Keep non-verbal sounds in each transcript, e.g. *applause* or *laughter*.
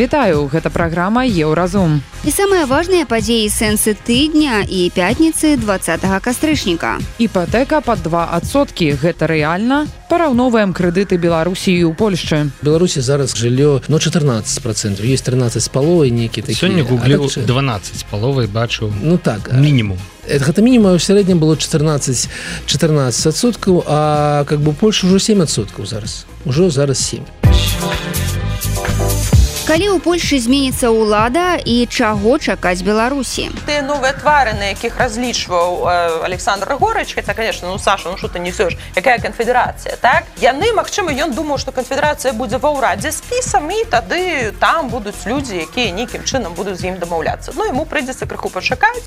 Вітаю, гэта праграма Еўразум. І самыя важныя падзеі сэнсы тыдня і пятніцы 20 кастрычніка. Іпатэка пад два адсоткі. Гэта рэальна. Параўноўваем крэдыты Беларусіі ў Польшчы. Беларусі зараз жыллё ну 14 процентов есть 13 з паловай нейкі сёння гуглю 12 з паловай бачу ну так мінімум гэта мінімум у сярэднім было 14 14 адсоткаў а как бы Польша ўжо 7 адсоткаў зараз ужо зараз 7 калі ў Польшы зменіцца ўлада і чаго чакаць беларусі? Ты новыя твары на якіх разлічваў э, александр горыч хотя конечно ну саша ну что ты несешь якая канфедэрацыя так? Яны Мачыма ён думаў что канфедэрацыя будзе ва ўрадзе спісам і тады там будуць людзі якія нейкім чынам будуць з ім дамаўляцца. Ну ему прыйдзецца крыху пачакаць.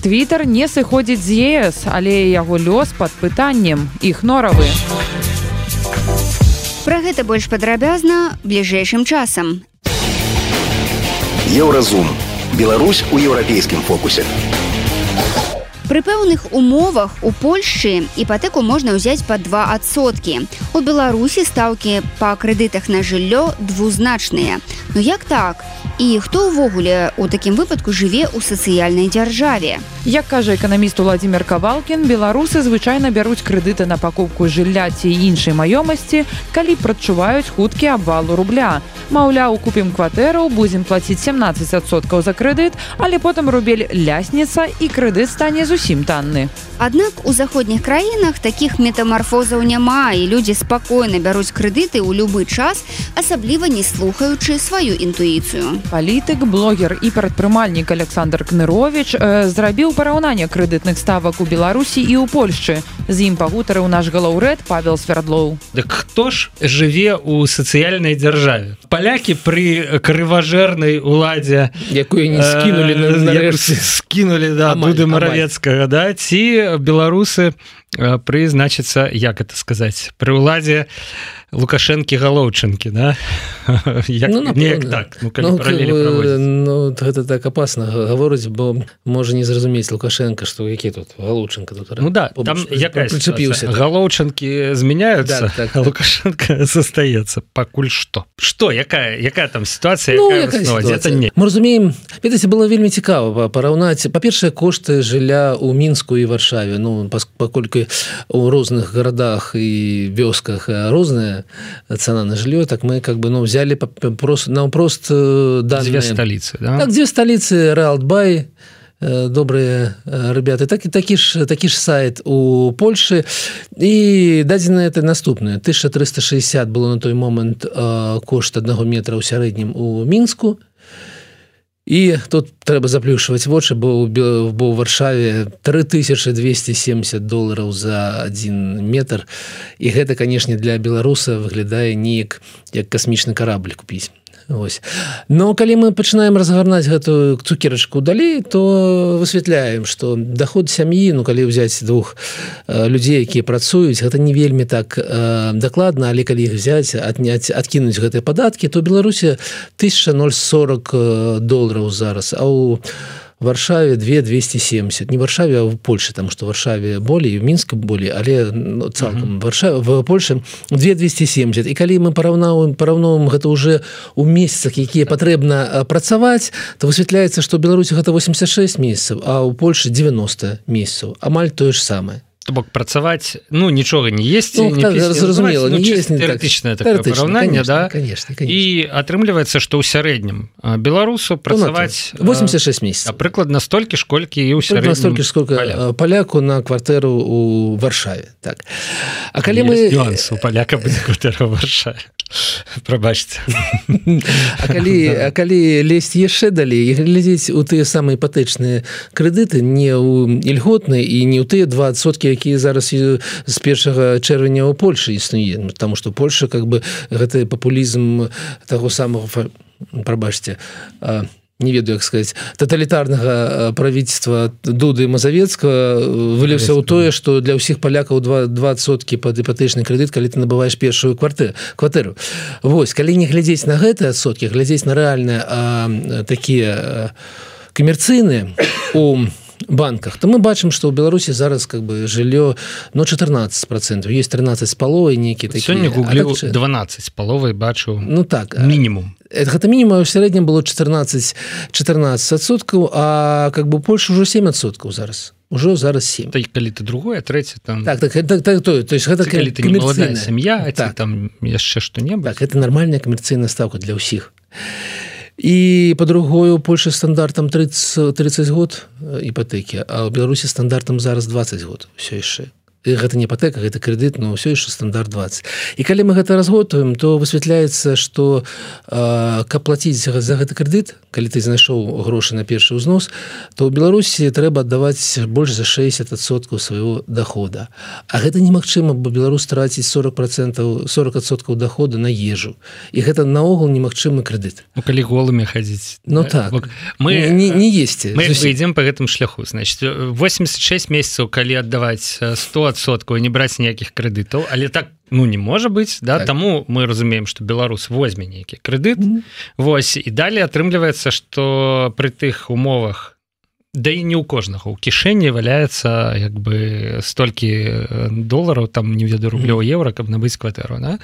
Твиттер не сыходзіць з ЕС але яго лёс под пытаннем. Іх норавы Пра гэта больш падрабязна бліжэйшым часам. Еўразум. Беларусь у еўрапейскім фокусе. Пры пэўных умовах у Польшчы іпатэку можна ўзяць па два адсоткі. У Беларусі стаўкі па крэдытах на жыллё двузначныя. Ну як так? І хто ўвогуле у такім выпадку жыве ў сацыяльнай дзяржаве? Як кажа эканаміст Владимир Кавалкін, беларусы звычайна бяруць крэдыты на пакупку жылля ці іншай маёмасці, калі прадчуваюць хуткі абвалу рубля. Маўляў, купім кватэру, будзем плаціць 17соткаў за крэдыт, але потым рубель лясніца і крэдыт стане зусім танны. Аднак у заходніх краінах такіх метамарфозаў няма і людзі спакойна бяруць крэдыты ў любы час, асабліва не слухаючы сваю інтуіцыю. Палітык, блогер і прадпрымальнік Александр Кнырович э, зрабіў параўнанне крэдытных ставак у беларусі і ў польшчы з ім пагутарыў наш галаўрэд павел свердлоў. Дык хто ж жыве у сацыяльнай дзяржаве палякі пры крыважэрнай уладзе якую не скінули э, скінули да буды маравецкага да ці беларусы пры значыцца як это сказаць пры ўладзе лукашэнкі галоўчынкі да? *laughs* Як, ну, так ну, ну, ну, гэта так опасно гаворыць бо можа не зразумець лукашенко что які тут галоўчынка тут ну да там прычапіўся галоўчынкі змяняются да, так, так. лукашенко *laughs* застаецца. Пакуль что что якая якая там ситуация ну, не. Мы разумеем ведаце было вельмі цікава параўнаць. Па-першае кошты жылля у мінску і варшаве. Ну паколькі у розных гарадах і вёсках розная цена на жилье так мы как бы ну взяли просто наупрост э, да две столицы да? так, две столицы реалбай э, добрые э, ребята. Так и такі ж такі ж сайт у Польшы і дадзена это наступное. 1360 было на той момант кошт аднаго метра ў сярэднім у мінску і тут трэба заплюшваць вочы бо бо ў варшаве 3270 долларов за один метр. І гэта канешне для беларуса выглядае неяк як касмічны карабль купіць Ось. но калі мы пачынаем разгарнаць гэтую цукерачку далей то высвятляем что доход сям'і ну калі взять двух э, людзей якія працуюць гэта не вельмі так э, дакладна але калі іх взять отнять откинуть гэтыя падаткі то беларусі 1040 долларов зараз а у варшаве 2 270 не варшаве в Польше там что варшаве болей в мінска болей але ну, цалкам варша в Польше 2 270 і калі мы параўнаўем параўновым гэта уже у месяцах якія патрэбна працаваць то высвятляецца что беларусі гэта 86 месяцаў а у Польше 90 месяцаў. Амаль тое ж самое бок працаваць ну нічога не есть ну, так, зразумела ну, тэоретычна так, параўнанне да? конечно, конечно. і атрымліваецца што ў сярэднім беларусу ну, працаваць 86 месяц прыкладна столькі ж колькі і ў столькі сколько паляку. паляку на кватэру у варшаве так. А калі мы у паляка варшаве. *laughs* Прабачце калі а калі *laughs* лезть яшчэ далей глядзець у тыя самыя іпатэчныя крэдыты не ў ільготныя і не ў тыя двасоткі якія зараз з першага чэрвеня ў Польшы існуе. Потому что Польша как бы гэты папулізм таго самого прабачце а не ведаю як сказать тоталітарнага правительства дуды мазавецкага выліўся ў тое что для ўсіх палякаў два двасоткі под іпатэчны крэдыт калі ты набываешь першую кварты кватэру. Вось калі не глядзець на гэтыя соткі глядзець на рэальныя такія камерцыйныя у банках то мы бачым что ў беларусі зараз как бы жыллё но ну, 14 процентов есть 13 з паловай нейкі сёння гуглю так, 12 з паловай бачу ну так мінімум гэта мінімум у сярэднім было 14 14 соткаў а как бы Польша ўжо 7 соткаў зараз. Ўжо зараз 7 так, калі ты другое трэці там. Так, так, так, так, то, то есть гэта калі ты сям'я так. там яшчэ што-небудзь так, это нармальная камерцыйная ставка для ўсіх і по-другою Польша стандартам 30 30 год іпатэкі а ў беларусі стандартам зараз 20 год все яшчэ гэта не патэка гэта крэдыт но ўсё яшчэ стандарт 20 і калі мы гэта разготуем то высвятляецца что каб платіць за гэты крэдыт калі ты знайшоў грошы на першы ўзнос то ў беларусі трэба аддаваць больш за 60соткаў свайго дохода а гэта немагчыма бо беларус траціць 40 процентов 40соткаў дохода на ежу. І гэта наогул немагчымы крэдыт. Ну, калі голымі хадзіць Ну так. Мы не, не есці. мы ідзем по гэтым шляху. Значит 86 месяцаў калі аддаваць 100 адсоткаў не браць ніякіх крэдытаў але так ну не можа быць да так. таму мы разумеем что беларус возьме нейкі крэдыт mm -hmm. Вось і далее атрымліваецца что пры тых умовах да і не ў кожнага у кішэні валяецца як бы столькі долараў там не ведаю рублёў еўра каб набыць кватэру да?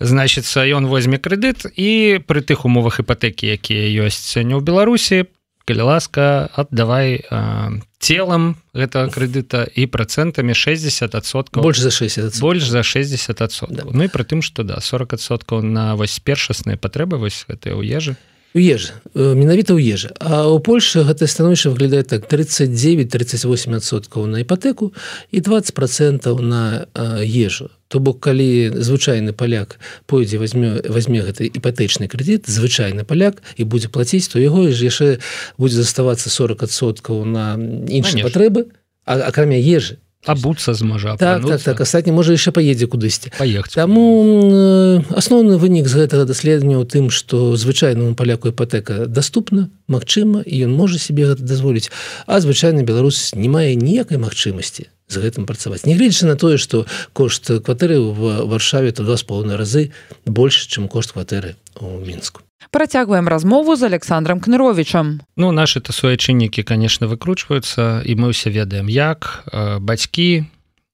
значится ён возьме крэдыт і пры тых умовах іпатэкі якія ёсць сёння ў беларусі калі ласка аддавай телам гэтага крэдыта і процентамі 60соткаў больш за 60 больш за 60 да. Ну і пры тым что да 40соткаў на вось першасныя патрэбы вось гэтыя ў ежы ежа менавіта ў ежы А у Польше гэта становішча выглядае так 39-38соткаў на іпатэку і 20 процентаў на ежу то бок калі звычайны паляк пойдзе возьме возьме гэты іпатэчны крэдит звычайны паляк і будзе плаціць то яго ж яшчэ будзе заставацца 40соткаў на іншыя патрэбы акрамя ежы абуцца зможа так, так, так астатні можа яшчэ паедзе кудысьці паехаць Таму асноўны вынік з гэтага даследавання ў тым што звычайнаму паляку іпатэка даступна Мачыма і ён можа себе гэта дазволіць а звычайны беларус не мае ніякай магчымасці з гэтым працаваць нягледзячы на тое што кошт кватэры в варшаве то два з паўны разы больш чым кошт кватэры у мінску Працягваем размову з Александром Кныровичам. Ну наши то суайчыннікі, конечно, выкручваюцца і мы ўсе ведаем як бацькі,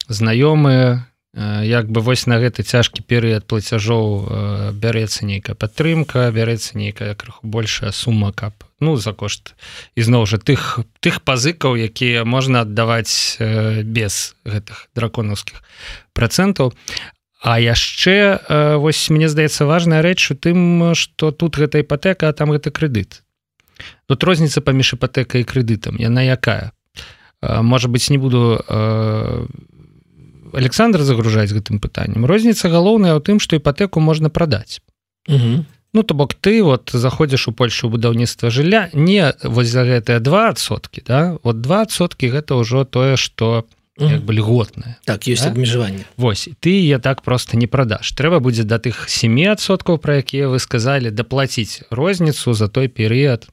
знаёмыя, як бы вось на гэты цяжкі перыяд плацяжоў бярэцца нейкая падтрымка, бярэцца нейкая крыху большая сума кап ну за кошт ізноў жа тых тых пазыкаў, якія можна аддаваць без гэтых драконаўскіх працэнтаў А яшчэ вось мне здаецца важная рэч у тым что тут гэта іпатэка там гэта крэдыт. Тут розніца паміж іпатэкай і крэдытам яна якая? Можа быть не буду Александр загружаць гэтым пытанням розніца галоўная ў тым што іпатэку можна прадаць. Ну то бок ты вот заходзіш у Польшу будаўніцтва жылля не вось за гэтыя двасоткі да? Вот двасоткі гэта ўжо тое что як бы льготная так есть да? абмежаванне Вось ты я так просто не продаж трэба будзе да тых 7соткаў про якія вы сказали доплаціць розніцу за той перыяд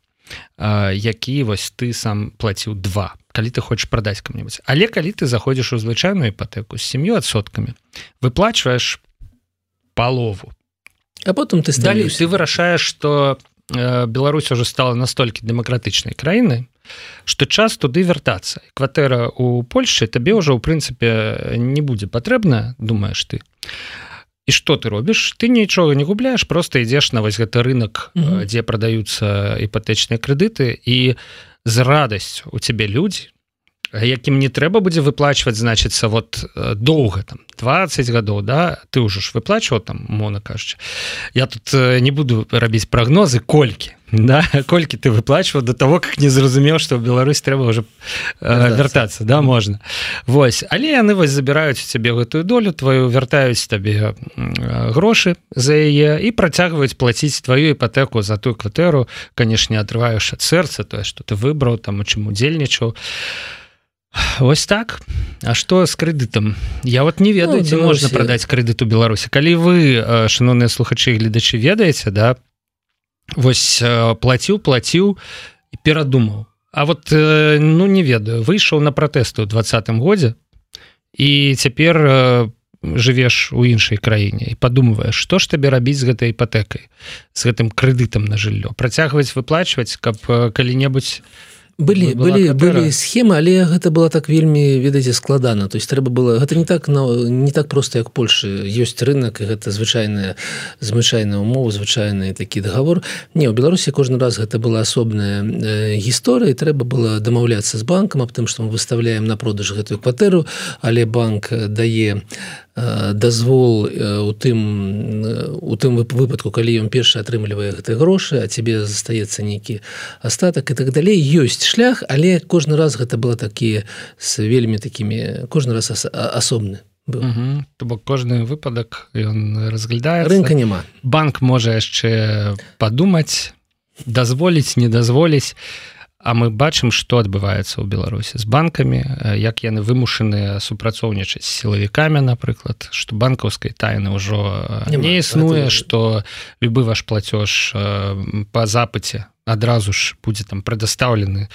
які вось ты сам плаціў два. Калі ты хочешь продать кому-нибудь. Але калі ты заходишь у звычайную іпатэку с семью адсотками выплачваешь палову а потом ты сталі ты вырашаешь что Беларусь уже стала настолькі дэмакратычнай краіны что час туды вяртацца кватэра у Польше табе ўжо ў прынцыпе не будзе патрэбна думаешь ты. І что ты робіш ты нічога не губляешь просто ідзеш на вось гэты рынок mm -hmm. дзе прадаюцца іпатэчныя крэдыты і з радасцю у цябе людзі якім не трэба будзе выплачваць значыцца вот доўга там 20 гадоў да ты ўжо ж выплачваў там мона кажучы. Я тут не буду рабіць прагнозы колькі да *laughs* колькі ты выплачваў до того как не зразумеў что Беларусь трэба уже вяртацца. да можна. Вось але яны вось забіраюць у цябе гэтую долю твою вяртаюць табе грошы за яе і працягваюць плаціць твою іпатэку за тую кватэру. Канешне атрываеш ад сэрца тое что ты выбраў там у чым удзельнічаў Вось так. А что з крэдытам Я вот не ведаю ці ну, можна прадаць крэдыт у Беларусі калі вы шаноўныя слухачы гледачы ведаеце да вось плаціў плаціў і перадумаў А вот ну не ведаю. Выйшаў на пратэсты ў двадцатым годзе і цяпер жывеш у іншай краіне і падумваеш што ж табе рабіць з гэтай іпатэкай з гэтым крэдытам на жыллё працягваць выплачваць каб калі-небудзь былі былі былі схемы але гэта было так вельмі ведаеце складана. То есть трэба было гэта не так но не так просто як Польшы. Ёсць рынок і гэта звычайная звычайная умова звычайны такі договор не у беларусі кожны раз гэта была асобная э, гісторыя трэба было дамаўляцца з банкам аб тым што мы выставляем на продаж гэтую кватэру але банк дае э, дазвол э, у тым у тым выпадку калі ён першы атрымлівае гэты грошы а тебе застаецца нейкі астатак і так далей. Ёсць шлях але кожны раз гэта было такія с вельмі такімі кожны раз асобны то бок кожны выпадак ён разглядае рынка няма. Банк можа яшчэ падумаць дазволіць не дазволіць А мы бачым што адбываецца ў беларусі з банкамі як яны вымушаныя супрацоўнічаць сілавікамі напрыклад што банкаўскай тайны ўжо не існуе што любы ваш плацёж по запыце адразу ж будзе там прадастаўлены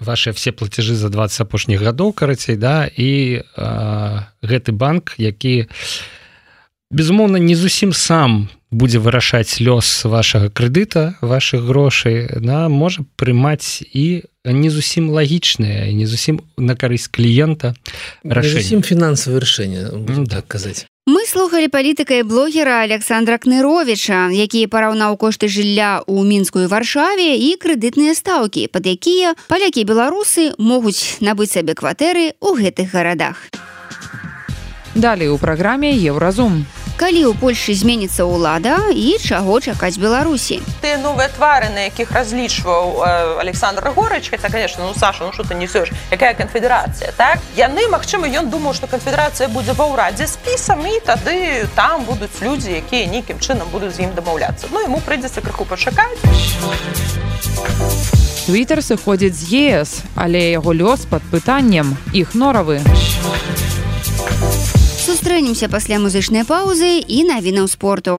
ваши все платежы за 20 апошніх гадоў карацей да і а, гэты банк які безумоўна не зусім сам будзе вырашаць лёс вашага крэдыта ваших грошай. На можа прымаць і не зусім лагічныя не зусім на карысць кліента рашэнне. Фінансавае вырашэнне так казаць. Мы слухали палітыка і блогера Александра Кныровича, які параўнаў кошты жылля ў мінскую варшаве і крэдытныя стаўкі, пад якія палякі беларусы могуць набыць сабе кватэры ў гэтых гарадах. Далей у праграме Еўразум калі ў Польшы зменіцца ўлада і чаго чакаць беларусі. Ты новыя твары на якіх разлічваў э, Александр горыч хотя конечно ну Саша ну что ты несешь якая канфедэрацыя так? Яны Мачыма ён думаў что канфедэрацыя будзе ва ўрадзе спісам і тады там будуць людзі якія нейкім чынам будуць з ім дамаўляцца. Ну ему прыйдзецца крыху пачакаць. Твиттер сыходзіць з ЕС але яго лёс под пытаннем. Іх норавы сустрэнемся пасля музычнай паўзы і навінаў спорту.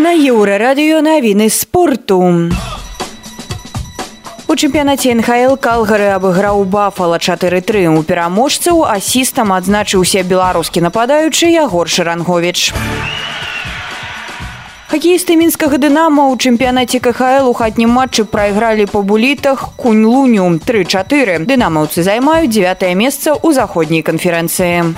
На еўрарадыё навіны спорту. У чэмпіянаце НХл калгары абыграў бафала 4-3 у пераможцаў асістам адзначыўся беларускі нападаючы ягор шарангович. Хакеісты мінскага дынама ў чэмпіянаце КХл у хатнім матчы прайгралі па булітах кунь-луню 3-4. Дынамаўцы займаюць 9 месца ў заходняй канферэнцыі.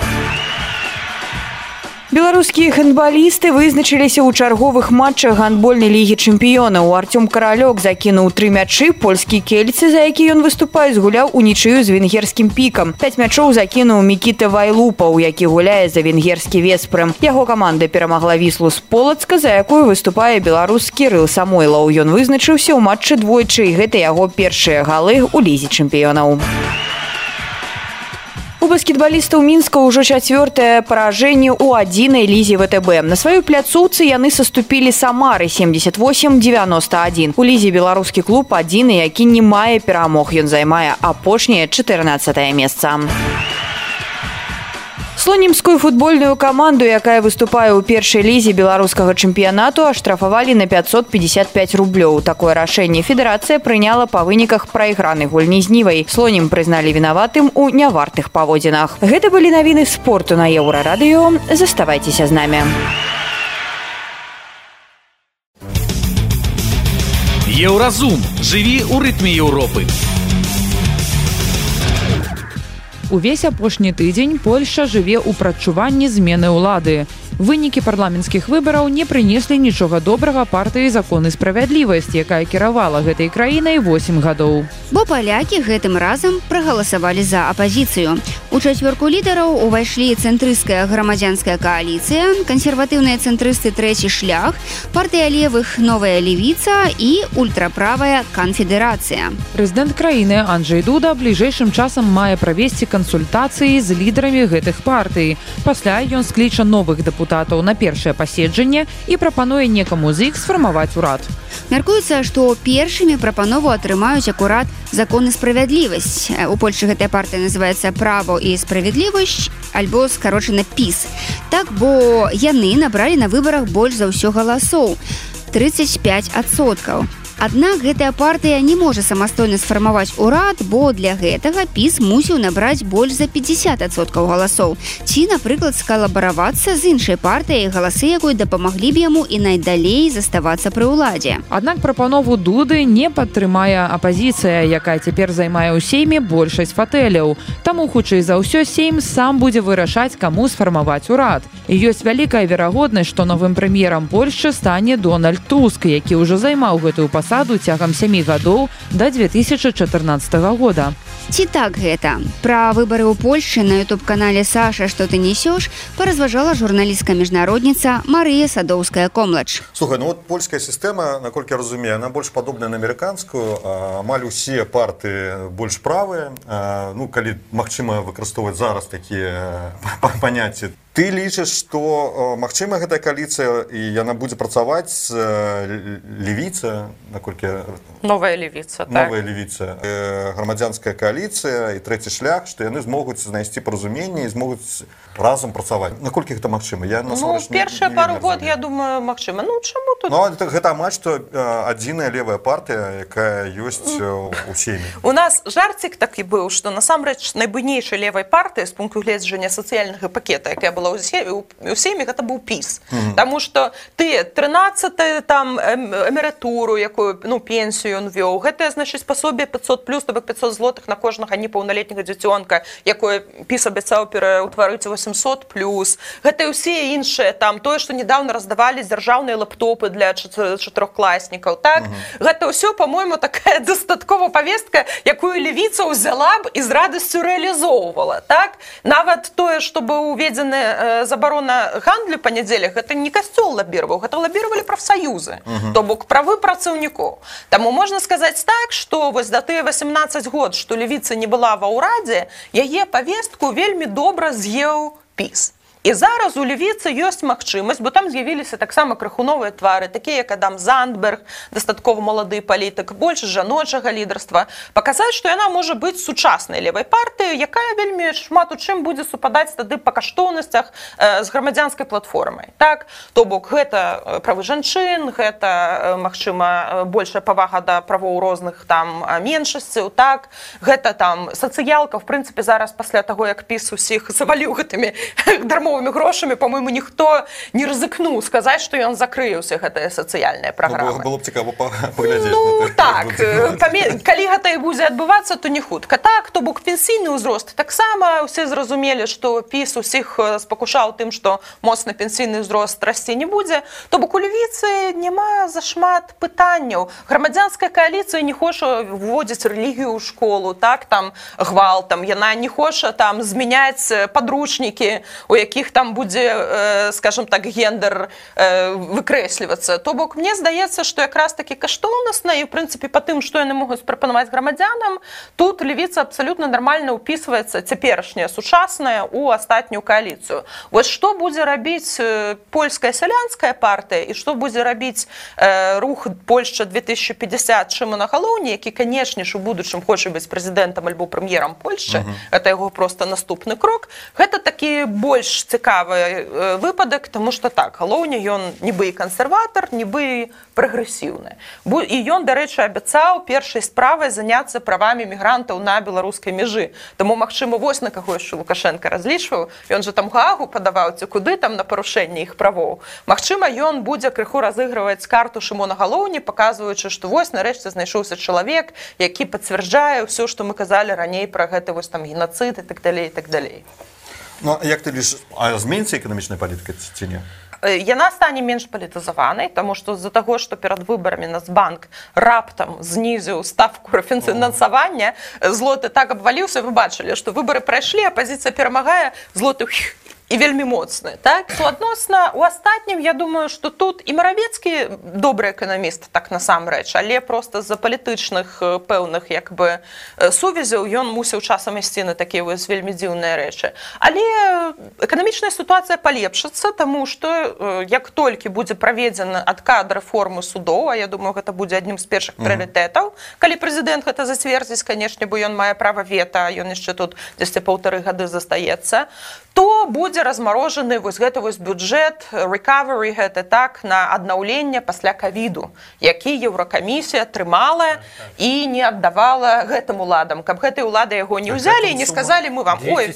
Беларускія гандбалісты вызначыліся ў чарговых матчах гандбольнай лігі чэмпіёнаў. Артём каралёк закінуў тры мячы польскі кельцы, за які ён выступае згуляў унічыю з венгерскім пікам. Пяць мячоў закінуў мікіта вайлупа, у які гуляе за венгерскі веспрым. Яго каманда перамагла віслу з полацка, за якую выступае беларускі рыл самойлаў. Ён вызначыўся ў матчы двойчы гэта яго першыя галы ў лізе чэмпіёнаў. У баскетбалістаў мінска ўжо чацвёртае паражэнне ў адзінай лізе втб. На сваёй пляцоўцы яны саступілі самары 78 91 у лізе беларускі клуб адзіны які не мае перамог ён займае апошняе 14 месца слонімскую футбольную каманду якая выступае ў першай лізе беларускага чэмпіянату аштрафавалі на 555 рублёў. Такое рашэнне федэрацыя прыняла па выніках прайгранай гульні з нівай. Слонім прызналі вінаватым у нявартых паводзінах. Гэта былі навіны спорту на еўрарадыё. Заставайцеся з намі. Еўразум. Жыві ў рытме Еўропы. Увесь апошні тыдзень Польша жыве ў прадчуванні змены ўлады. Вынікі парламенцкіх выбараў не прынеслі нічога добрага партыі законы справядлівасць, якая кіравала гэтай краінай 8 гадоў. Бо палякі гэтым разам прагаласавалі за апазіцыю. У чацвёрку лідараў увайшлі цэнтрыская грамадзянская кааліцыя, кансерватыўныя цэнтрысты трэці шлях, партыя левых новая левіца і ультраправая канфедэрацыя. Прэзідэнт краіны Анджей Дуда бліжэйшым часам мае правесці кансультацыі з лідарамі гэтых партый. Пасля ён скліча новых дэпутатаў на першае паседжанне і прапануе некаму з іх сфармаваць урад. Мяркуецца, што першымі прапанову атрымаюць акурат законы справядлівасць. У Польшы гэтая партыя называецца право і справядлівасць альбо скарочана піс. Так бо яны набралі на выбарах больш за ўсё галасоў 35соткаў. Аднак гэтая партыя не можа самастойна сфармаваць урад, бо для гэтага піс мусіў набраць больш за 50соткаў галасоў. Ці, напрыклад, скалабаравацца з іншай партыяй, галасы якой дапамаглі б яму і найдалей заставацца пры ўладзе. Аднак прапанову дуды не падтрымае апазіцыя, якая цяпер займае ў сейме большасць фатэляў. Таму хутчэй за ўсё сейм сам будзе вырашаць, каму сфармаваць урад. І ёсць вялікая верагоднасць, што новым прэм'ерам Польшчы стане Дональд Туск, які ўжо займаў гэтую пасаду цягам сямі гадоў да 2014 года. Ці так гэта? Пра выбары ў Польшчы на youtube канале Саша што ты несёш паразважала журналістка міжнародніца Марыя садоўская комлач слухай ну вот польская сістэма наколькі разумею она больш падобная на амерыканскую амаль усе парты больш правыя ну калі магчыма выкарыстоўваць зараз такія *laughs* паняцці ты лічыш что магчыма гэтая кааліцыя і яна будзе працаваць левіца наколькі новая левіца новая так. левіца грамадзянская кааліцыя і трэці шлях што яны змогуць знайсці паразуменне і змогуць разам працаваць. Наколькі гэта магчыма? Я ну, першая пару год я думаю Мачыма ну чаму тут? Ну, это, гэта матч што адзіная левая партыя якая ёсць у сем'і у нас жарцік так і быў што насамрэч найбуйнейшай левай партыі з пункту гледжання сацыяльнага пакета якая была была у сем'ях это быў піс mm. Таму что ты 13 там эмературу якую ну пенсію ён вёў гэтае значыць спасобе 500 плюс то 500 злотых на кожнага непаўналетняга дзіцёнка якое піс абяцаў пераўтварыць 800 плюс. Гэта ўсе іншыя там тое что недавно раздавалі дзяржаўныя лаптопы для чатырохкласнікаў так? Mm -hmm. гэта ўсё по-моему такая *laughs* дастаткова повестка якую левіца ўзяла б і з радасцю реалізоўвала так? Нават тое чтобы уведзены Э, забарона гандлю па нядзелях гэта не касцёл лабіраваў гэта лабіравалі прафсаюзы то бок правы працаўнікоў Таму можна сказаць так што вось да тыя 18 год што левіца не была ва ўрадзе яе павестку вельмі добра з'еў піс І зараз у левіцы ёсць магчымасць, бо там з'явіліся таксама крыхуновыя твары, такія як Адам Зандберг, дастаткова малады палітык, больш жаночага лідарства, паказаць, што яна можа быць сучаснай левай партыі, якая вельмі шмат у чым будзе супадаць тады па каштоўнасцях з грамадзянскай платформай. Так то бок гэта правы жанчын, гэта магчыма большая павага да правоў розных там меншасцяў, так гэта там сацыялка в прынцыпе зараз пасля таго, як піс усіх заваліў гэтымі *laughs* дармо дадатковымі грошамі по-мойму ніхто не рызыкнуў сказаць што ён закрыўся гэтая сацыяльная праграма было б цікава ну, так калі гэта і будзе адбывацца то не хутка. Так то бок пенсійны ўзрост. Таксама усе зразумелі што піс усіх спакушаў тым што моцны пенсійны ўзрост расці не будзе. То бок у левіцы няма зашмат пытанняў. Грамадзянская коаліцыя не хоча вводзіць рэлігію ў школу так там гвалтам. Яна не хоча там змяняць падручнікі у якіх іх там будзе скажем так гендер выкрэслівацца то бок мне здаецца что якраз таки каштоўнасна і в прынцыпе по тым что яны могуць прапанаваць грамадзянам тут левіца абсолютно нормально упісваецца цяперашняя сучасная у астатнюю коаліцыю вось что будзе рабіць польская сялянская партыя і что будзе рабіць э, рух польша 2050 чым на галоўні які канешне ж у будучым хоча быць прэзідэнтам альбо прэм'ерам польшчы uh -huh. это яго просто наступны крок гэта такі больш цікавы выпадак тому что так галоўня ён нібы і кансерватор нібы прагрэсіўны і ён дарэчы абяцаў першай справай заняться правамі мігрантаў на беларускай мяжы Таму Мачыма вось на каго яшчэ лукашенко разлічваў ён же там гагу падаваў ці куды там на парушэнне іх правоў Мачыма ён будзе крыху разыгрываць карту шыму на галоўні паказваючы што вось нарэшце знайшоўся чалавек які пацвярджае ўсё што мы казалі раней пра гэты вось там геноцид і так далей так далей. Ну, як ты ліш зменіцца эканамічная палітыка ці не? Яна стане менш палітызаванай тому что з-за таго что перад выбарамі нацбанк раптам знізіў ставку рафінансавання злоты так абваліўся вы бачылі што выбары прайшлі апозіцыя перамагае злоты і вельмі моцны так? Суадносна у астатнім я думаю что тут і маравецкі добры эканаміст так насамрэч але просто з-за палітычных пэўных як бы сувязяў ён мусіў часам ісці на такія вось вельмі дзіўныя рэчы. Але эканамічная сітуацыя палепшыцца тому что як толькі будзе праведзены адкад рэформы судоў а я думаю гэта будзе адным з першых прыоритэтаў калі прэзідэнт гэта зацвердзіць канешне бо ён мае права вета ён яшчэ тут дзесьці паўтары гады застаецца то будзе размарожаны вось гэты вось бюджэт recovery гэта так на аднаўленне пасля кавіду які еўракамісія атрымала і не аддавала гэтым уладам. Каб гэтай улады яго не ўзялі і не сказалі мы вам ой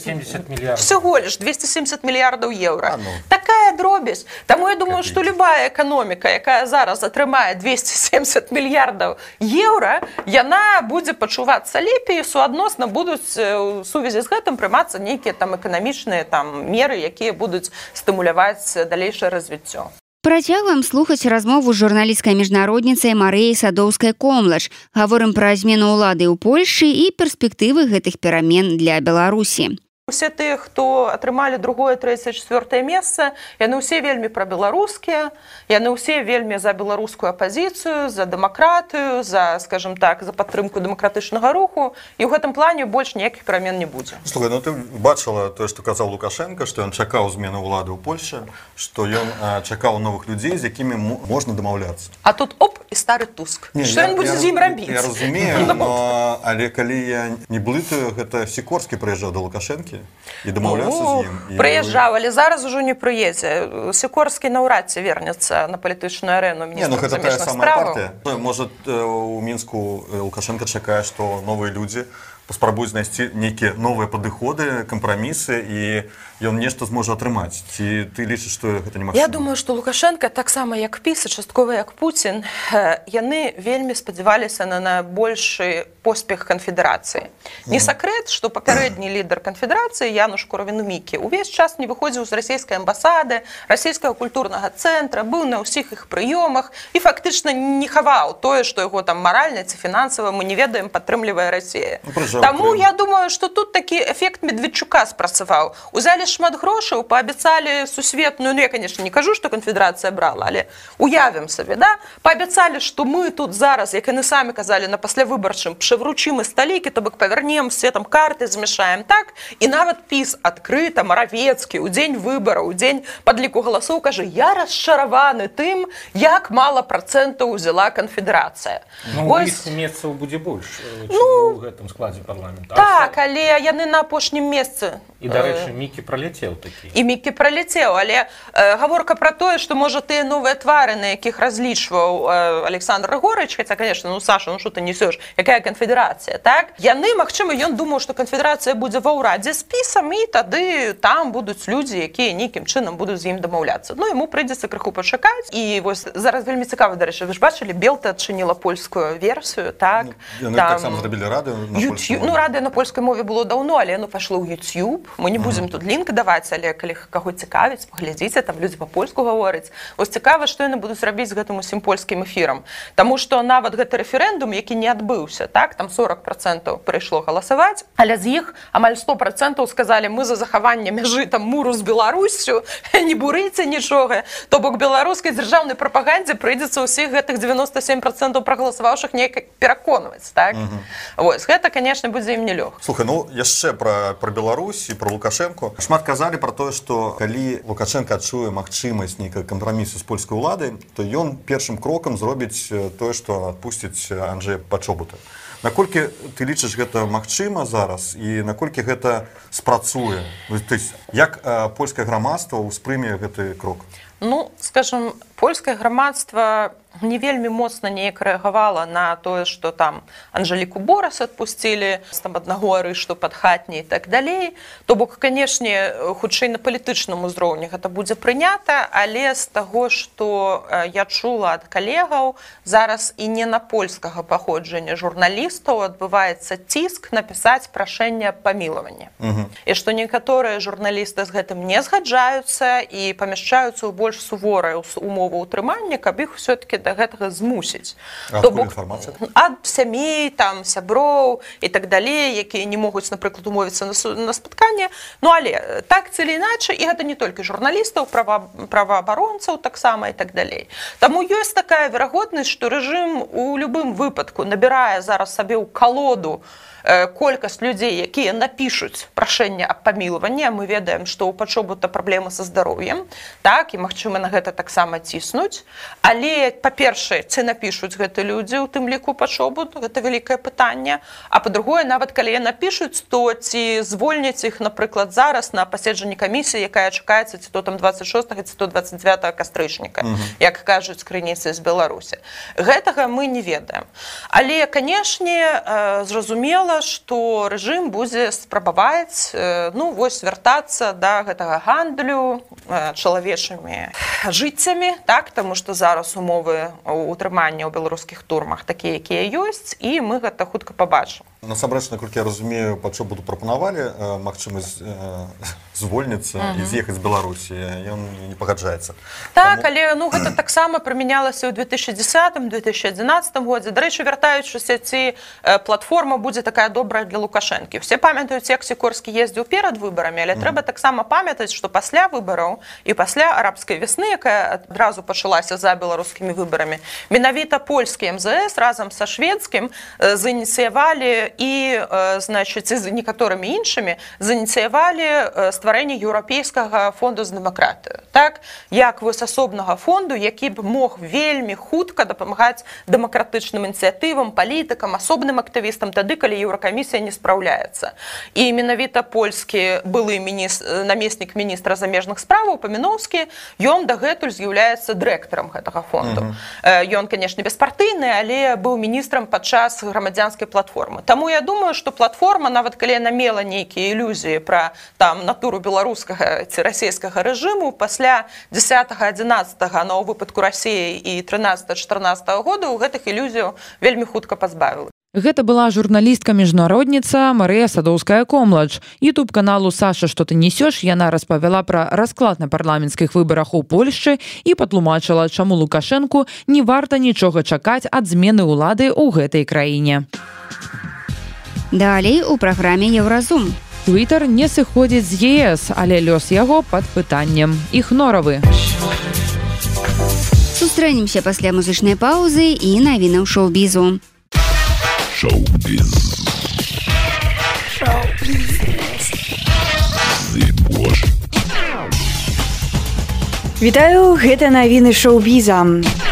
всего лишь 270 мільярдаў еўра ну. такая дробязь. Таму я думаю что любая эканоміка якая зараз атрымае 270 мільярдаў еўра яна будзе пачувацца лепей суадносна будуць у сувязі з гэтым прымацца нейкія там эканамічныя там меры якія будуць стымуляваць далейшае развіццё Працягваем слухаць размову з журналісцкай міжнародніцай Марыяй садоўскай комлач. Гаворым пра змену ўлады ў Польшы і перспектывы гэтых перамен для Беларусі усе тыя хто атрымалі другое трэцяе четвертое месца яны ўсе вельмі пра беларускія яны ўсе вельмі за беларускую апазіцыю за дэмакратыю за скажем так за падтрымку дэмакратычнага руху. І ў гэтым плане больш ніякіх перамен не будзе. Слухай, ну ты бачыла тое што казаў лукашенко што ён чакаў змену ўлады ў польльше што ён чакаў новых людзей з якімі можна дамаўляцца. А тут оп і стары туск. Ён будзе з ім рабіць? я разумею *laughs* но, але калі я не блытаю гэта сікорскі прыязджаў да лукашэнкі і дамаўляцца з ім прыязджаў але зараз ужо не прыедзе сікорскі наўрад ці вернецца на палітычную арэну не, ну, гэта самая может у мінску лукашенко чакае што новыя людзі паспрабуюць знайсці нейкія новыя падыходы кампрамісы і ён нешта зможа атрымаць ці ты лічыш што гэта не я думаю што лукашенко таксама як піса часткова як Пуін яны вельмі спадзяваліся на на большы поспех канфедэрацыі не сакрэт што папярэдні лідар канфедэрацыі януш куравіну мікі увесь час не выходзіў з расійскай амбасады расійскага культурнага цэнтра быў на ўсіх іх прыёмах і фактычна не хаваў тое што яго там маральна ці фінансава мы не ведаем падтрымлівае Росія. Ну, Таму я думаю што тут такі эфект медведчука спрацаваў узялі шмат грошаў паабяцалі сусветную ну я конечно не кажу что канфедэрацыя брала але уявім сабе да? Паабяцалі что мы тут зараз як яны самі казалі на паслявыбарчым пшевручым і сталікі то бок павярнем все там карты змяшаем так. І нават піс адкрыта маравецкі у дзень выбараў у дзень падліку галасоў кажа я расчараваны тым як мала процентаў узяла канфедэрацыя ну, месцаў будзе больш э, ну, гэтым складзе парламента. так але яны на апошнім месцы і дарэчы мікі про праляцеў такі і мікі праляцеў але э, гаворка про тое что можа тыя новыя твары на якіх разлічваў э, александр горыч хотя конечно ну саша ну что ты несешь? Якая канфедэрацыя так? Яны Мачыма ён думаў что канфедэрацыя будзе ва ўрадзе спісам і тады там будуць людзі якія нейкім чынам будуць з ім дамаўляцца. Ну ему прыйдзецца крыху пачакаць і вось зараз вельмі цікава дарэчы вы ж бачылі белта адчыніла польскую версію так? Ну, там... зрабілі рады ну рады на польскай мове было даўно але ну пайшло ў youtube. Мы не будзем тут лінк даваць але калі каго цікавіць паглядзіце там людзі па-польску гаворыць ось цікава што яны будуць рабіць гэтым усім польскім эфірам. Таму што нават гэты рэферэндум які не адбыўся так там 40 процентаў прыйшло галасаваць але з іх амаль 100 процентаў сказалі мы за захаванне мяжы там муру з беларусю *laughs* не бурыце нічога то бок беларускай дзяржаўнай прапагандзе прыйдзецца ўсіх гэтых 97 процентаў прагаласаваўшых неяк пераконваць так? Вось гэта конечно будзе ім не лёг слухай ну яшчэ пра пра Беларусь і про лукашенко шмат шмат казалі про тое что калі лукашенко адчуе магчымасць нейкай кампрамісу з польскай улады то ён першым крокам зробіць тое что адпусціць Анджея пачобута. Наколькі ты лічыш гэта магчыма зараз і наколькі гэта спрацуе? Як польскае грамадства ўспрыме гэты крок? Ну скажем польскае грамадства не вельмі моцна неяк рэагавала на тое што там анжаліку борас адпусцілі там аднаго арышту пад хатні і так далей. То бок канешне хутчэй на палітычным узроўні гэта будзе прынята але з таго што я чула ад калегаў зараз і не на польскага паходжання журналістаў адбываецца ціск напісаць прашэнне памілавання і што некаторыя журналісты з гэтым не згаджаюцца і памяшчаюцца ў больш суворыя умовы ўтрымання каб іх все-таки да гэтага змусіць. Ад сямей там сяброў і так далей якія не могуць напрыклад умовіцца на, на спатканне. Ну але так ці іначай і гэта не толькі журналістаў права праваабаронцаў таксама і так далей. Таму ёсць такая верагоднасць што рэжым у любым выпадку набірае зараз сабе ў калоду колькасць людзей якія напішуць прашэнне аб памілаванне мы ведаем што ў пачобута праблемы са здароўем так і магчыма на гэта таксама ціснуць. Але па-першае ці напішуць гэты людзі у тым ліку пачобу гэта вялікае пытанне. А по-другое нават калі я напішуць то ці звольняць іх напрыклад зараз на паседжанні камісіі якая чакаецца ці то там 26 ці 129 кастрычніка як кажуць крыніцы з беларусі. Гэтага мы не ведаем. Але канешне э, зразумела что рэжым будзе спрабаваць э, ну вось вяртацца да гэтага гандлю э, чалавечымі жыццямі так? Таму што зараз умовы утрымання ў беларускіх турмах такія якія ёсць і мы гэта хутка пабачым насамрэч наколькі я разумею па чо буду прапанавалі магчымасць *laughs* звольніцца і з'ехаць з беларусі. Ён не пагаджаецца. Так Таму... але ну гэта таксама прымянялася ў 2010 2011 годзе. Дарэчы вяртаючыся ці платформа будзе такая добрая для лукашэнкі. Все памятаюць як сікорскі ездзіў перад выбарамі але mm. трэба таксама памятаць што пасля выбараў і пасля арабскай вясны якая адразу пачалася за беларускімі выбарамі менавіта польскі мзс разам са шведскім зааніцыявалі і значыць з некаторымі іншымі зааніцыявалі стварэнне еўрапейскага фонду з дэмакратыю. Так як вось асобнага фонду які б мог вельмі хутка дапамагаць дэмакратычным ініцыятывам палітыкам асобным актывістам тады калі еўракамісія не спраўляецца. І менавіта польскі былы мініс намеснік міністра замежных справаў паміноўскі ён дагэтуль з'яўляецца дырэктарам гэтага фонду. Ён канешне беспартыйны але быў міністрам падчас грамадзянскай платформы Таму я думаю што платформа нават калі яна мела нейкія ілюзіі пра там натуру беларускага ці расійскага рэжыму пасля 10 11 на выпадку рассіі і 13 14 года у гэтых ілюзіяў вельмі хутка пазбавіла Гэта была журналістка міжнародніца Марыя садоўская комладж youtube каналу Саша что ты несёш яна распавяла пра расклад на парламенцкіх выбарах у Польшчы і патлумачыла чаму лукашэнку не варта нічога чакаць ад змены ўлады ў гэтай краіне Далей у праграме еўразум Twitter не сыходзіць з ЕС, але лёс яго пад пытаннем іх норавы. Сустрэнемся пасля музычнай паўзы і навінаў шоу-бізу. Вітаю гэта навіны шоу-біза.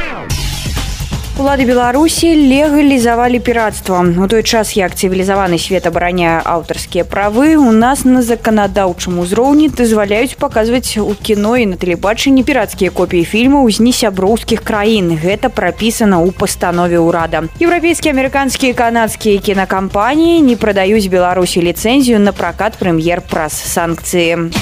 Улады Беларусі легалізавалі піратства. У той час, як цывілізаваны свет абараняе аўтарскія правы, у нас на заканадаўчым узроўні дазваляюць паказваць у кіно і на тэлебачанні пірацкія копіі фільмаў з несяброўскіх краін. Гэта прапісана ў пастанове ўрада. Еўрапейскія амерыканскія канадскія кінакампаніі не прадаюць Беларусі ліцэнзію на пракат прэм'ер праз санкцыі.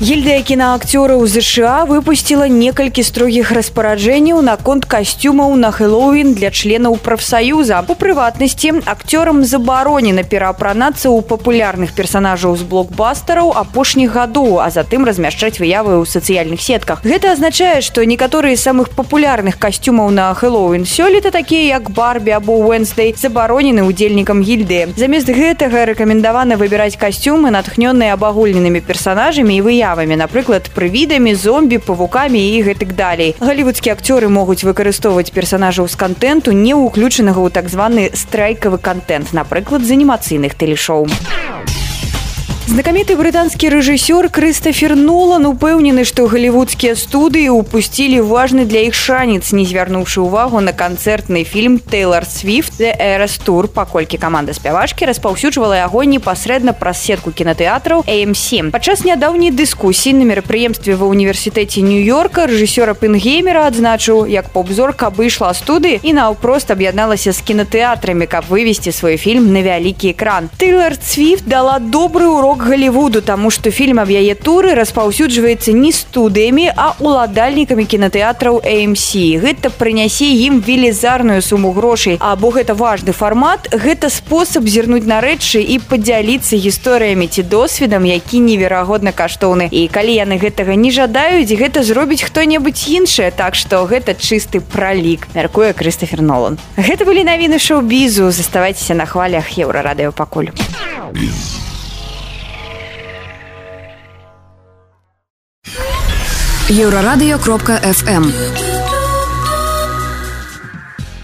Гільдыя кінаакцёраў ЗША выпусціла некалькі строгіх распараджэнняў наконт касцюмаў на хэллоуін для членаў прафсаюза. У прыватнасці акцёрам забаронена пераапранацца ў папулярных персанажаў з блокбастараў апошніх гадоў, а затым размяшчаць выявы ў сацыяльных сетках. Гэта азначае, што некаторыя з самых папулярных касцюмаў на хэллоуін сёлета такія як барбі або Уэнсдэй забаронены удзельнікам гільдыі. Замест гэтага рэкамендавана выбіраць касцюмы, натхнёныя абагульненымі персанажамі і выявы выявамі напрыклад прывідамі зомбі павукамі і гэтак далей. Галівудскія акцёры могуць выкарыстоўваць персонажаў з контенту не ўключанага ў так званы страйкавы контент напрыклад з анімацыйных тэлешоу а Знакаміты брытанскі рэжысёр Крыстафер Нолан упэўнены, што галівудскія студыі упусцілі важны для іх шанец, не звярнуўшы ўвагу на канцэртны фільм Тейлор Свифт The Эрас Тур, паколькі каманда спявачкі распаўсюджвала яго непасрэдна праз сетку кінатэатраў AM7. Падчас нядаўняй дыскусіі на мерапрыемстве ва ўніверсітэце Нью-йорка рэжысёра Пынгеймера адзначыў, як поп-зорка выйшла студыі і наўпрост аб'ядналася з кінатэатрамі, каб вывесці свой фільм на вялікі экран. Тейлор Свифт дала добры урок голливуду таму что фільм аб яе туры распаўсюджваецца не студыямі а уладальнікамі кінотэатраў AMC гэта прынясе ім велізарную суму грошай або гэта важны фармат гэта спосаб зірнуць на рэчы і падзяліцца гісторыямі ці досведам які неверагодна каштоўны. І калі яны гэтага не жадаюць гэта зробіць хто-небудзь іншае так что гэта чысты пралік. Мяркуе Крыстафер Нолан. Гэта былі навіны шоу-бізу. Заставайцеся на хвалях еўрарадыё пакуль еўрарадыё кропка fm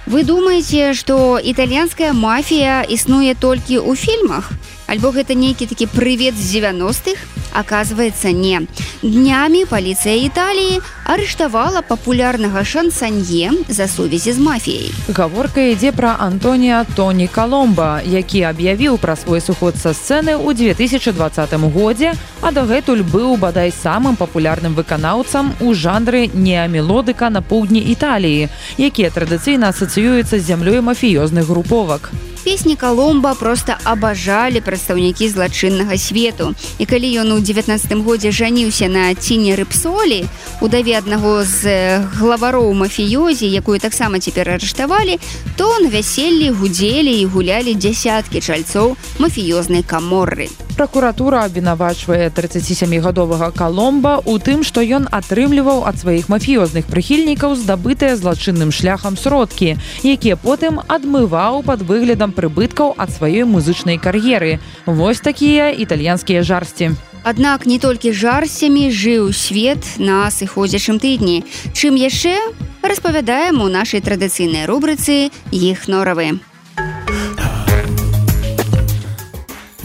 вы думаеце что італьянская мафія існуе толькі ў фільмах альбо гэта нейкі такі прывет з 90-х оказывается не. Днями полиция італіі арыштавала папулярнага шансанье за сувязі з мафіяй. Гаворка ідзе пра антонія тоні коломба які аб'явіў пра свой суход са сцэны ў 2020 годзе а дагэтуль быў бадай самым папулярным выканаўцам у жанры неамелодыка на поўдні італіі якія традыцыйна асацыююцца з зямлёй мафіёзных груповак песні коломба просто абажалі прадстаўнікі злачыннага свету. І калі ён у 19 годзе жаніўся на ціне рыбсолі удаве аднаго з главароў мафіёзі якую таксама цяпер арыштавалі то на вяселлі гудзелі і гулялі дзясяткі чальцоў мафіёзнай каморры прокуратура абвінавачвае 37гадовага коломба у тым што ён атрымліваў ад сваіх мафіёзных прыхільнікаў здабытыя злачынным шляхам сродкі якія потым адмываў под выглядам прыбыткаў ад сваёй музычнай кар'еры. Вось такія італьянскія жарсці. Аднак не толькі жарсцямі жыў свет на сыходзячым тыдні. Чым яшчэ распавядаем у нашай традыцыйнай рубрыцы іх норавы.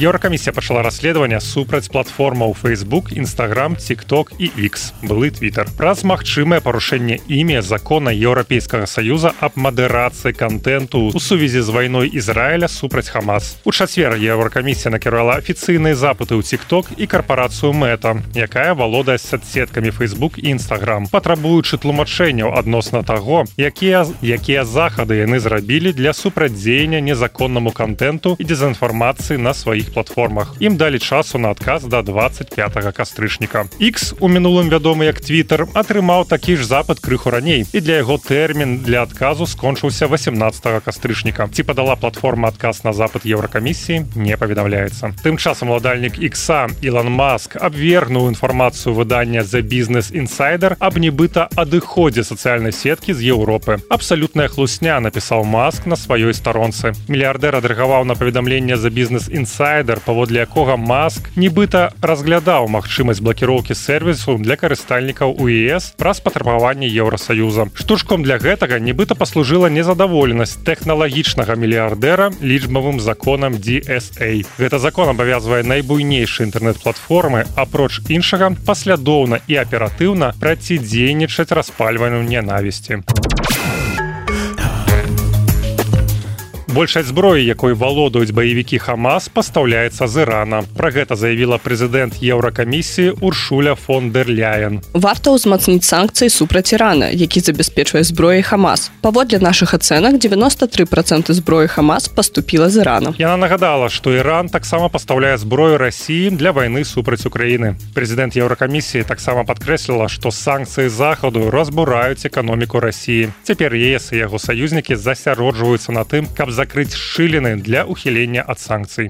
Еўракамісія пачала расследаванне супраць платформаў Facebook, Instagram, TikTok і X былы Twitter праз магчымае парушэнне імя закона еўрапейскага саюза аб мадэрацыі контенту у сувязі з вайной Ізраіля супраць Хамас. У чацвер еўракамісія накіравала афіцыйныя запыты ў TikTok і карпорацыю мэта, якая валодае соцсеткамі Facebook і Instagram, патрабуючы тлумачэнняў адносна таго, якія якія захады яны зрабілі для супрацьдзеяння незаконнаму контенту і дезінфармацыі на сваіх платформах. Ім далі часу на адказ до 25 кастрычніка. X у мінулым вядомы як twitter атрымаў такі ж запад крыху раней. І для яго тэрмін для адказу скончыўся 18 кастрычніка. Ці падала платформа адказ на запад еўракамісіі не паведамляецца. Тым часам уладальнік икса Ілон маск абвергнуў інфармацыю выдання за бізнес інсайдер аб нібыта адыходзе сацыяльнай сеткі з Еўропы. Абсалютная хлусня напісаў маск на сваёй старонцы. Мільярдэр адрагаваў на паведамленне за бізнес інсайдер паводле якога маск нібыта разглядаў магчымасць блакіроўкі сервісу для карыстальнікаў уес праз патрабаванне еўросаюза штучком для гэтага нібыта паслужыла незадаволенасць тэхналагічнага мільярдэра лічбавым законам DSA гэта закон абавязвае найбуйнейшыя інтэрнэт-платформы апроч іншага паслядоўна і аператыўна працідзейнічаць распальванню ненавісці большасць зброі якой валодаюць баевікі хамас пастаўляецца з ірана. Про гэта заявіла прэзідэнт еўракамісіі уршуля фондерляен варта ўзмацніць санкцыі супраць ірана які забяспечвае зброі хамас. Паводле наших ацэнак 93 проценты зброі хамас поступіла з ірана. Яна нагадала што іран таксама пастаўляе зброю рассіі для вайны супраць украіны. Прэзідэнт еўракамісіі таксама падкрэсліла што санкцыі захаду разбураюць эканоміку рассіі цяпер ес і яго саюзнікі засяроджваюцца на тым каб за закрыть шыліны для ухілення ад санкцый.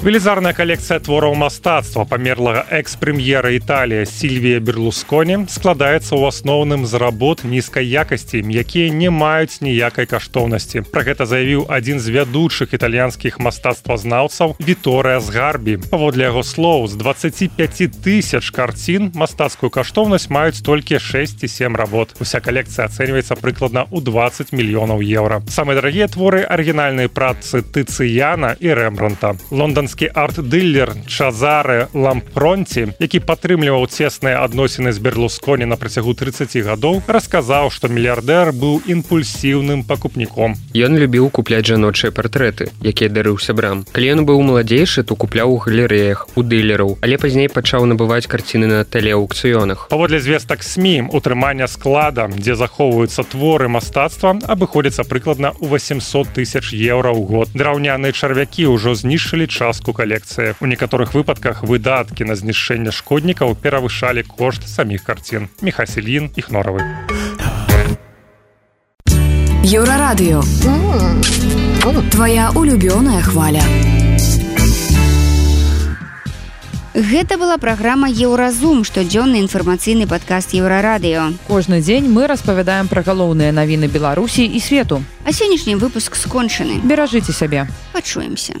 Велізарная калекцыя твораў мастацтва памерлага экс-прэм'ера італія сільвія берлусконі складаецца ў асноўным з работ нізкай якасці якія не маюць ніякай каштоўнасці. Про гэта заявіў адзін з вядучых італьянскіх мастацтвазнаўцаў віторыя з гарбі паводле яго слоў з 25 тысяч карцін мастацкую каштоўнасць маюць толькі 6 і 7 работ. Уся калекцыя ацэньваецца прыкладна ў 20 мільёнаў еўра. Самыя дарагія творы арыгінальнай працы тыцыяна і рэмбранта лондон брытанскі арт-дыллер чазары лампронці які падтрымліваў цесныя адносіны з берлусконі на працягу 30 гадоў расказаў што мільярдэр быў імпульсіўным пакупніком. Ён любіў купляць жаночыя партрэты якія дарыў сябрам. Калі ён быў маладзейшы то купляў у галерэях у дылераў але пазней пачаў набываць карціны на тэлеаукцыёнах паводле звестак смім утрымання склада дзе захоўваюцца творы мастацтва абыходзіцца прыкладна ў 800 тысяч еўра ў год. Драўняныя чарвякі ўжо знішчылі час частку калекцыі у некаторых выпадках выдаткі на знішчэнне шкоднікаў перавышалі кошт саміх карцін мехаселін іх норавы еўрарадыё твоя улюбёная хваля. Гэта была праграма еўразум штодзённы інфармацыйны падкаст еўрарадыё кожны дзень мы распавядаем пра галоўныя навіны беларусі і свету. А сённяшні выпуск скончаны. Беражыце сябе. Пачуемся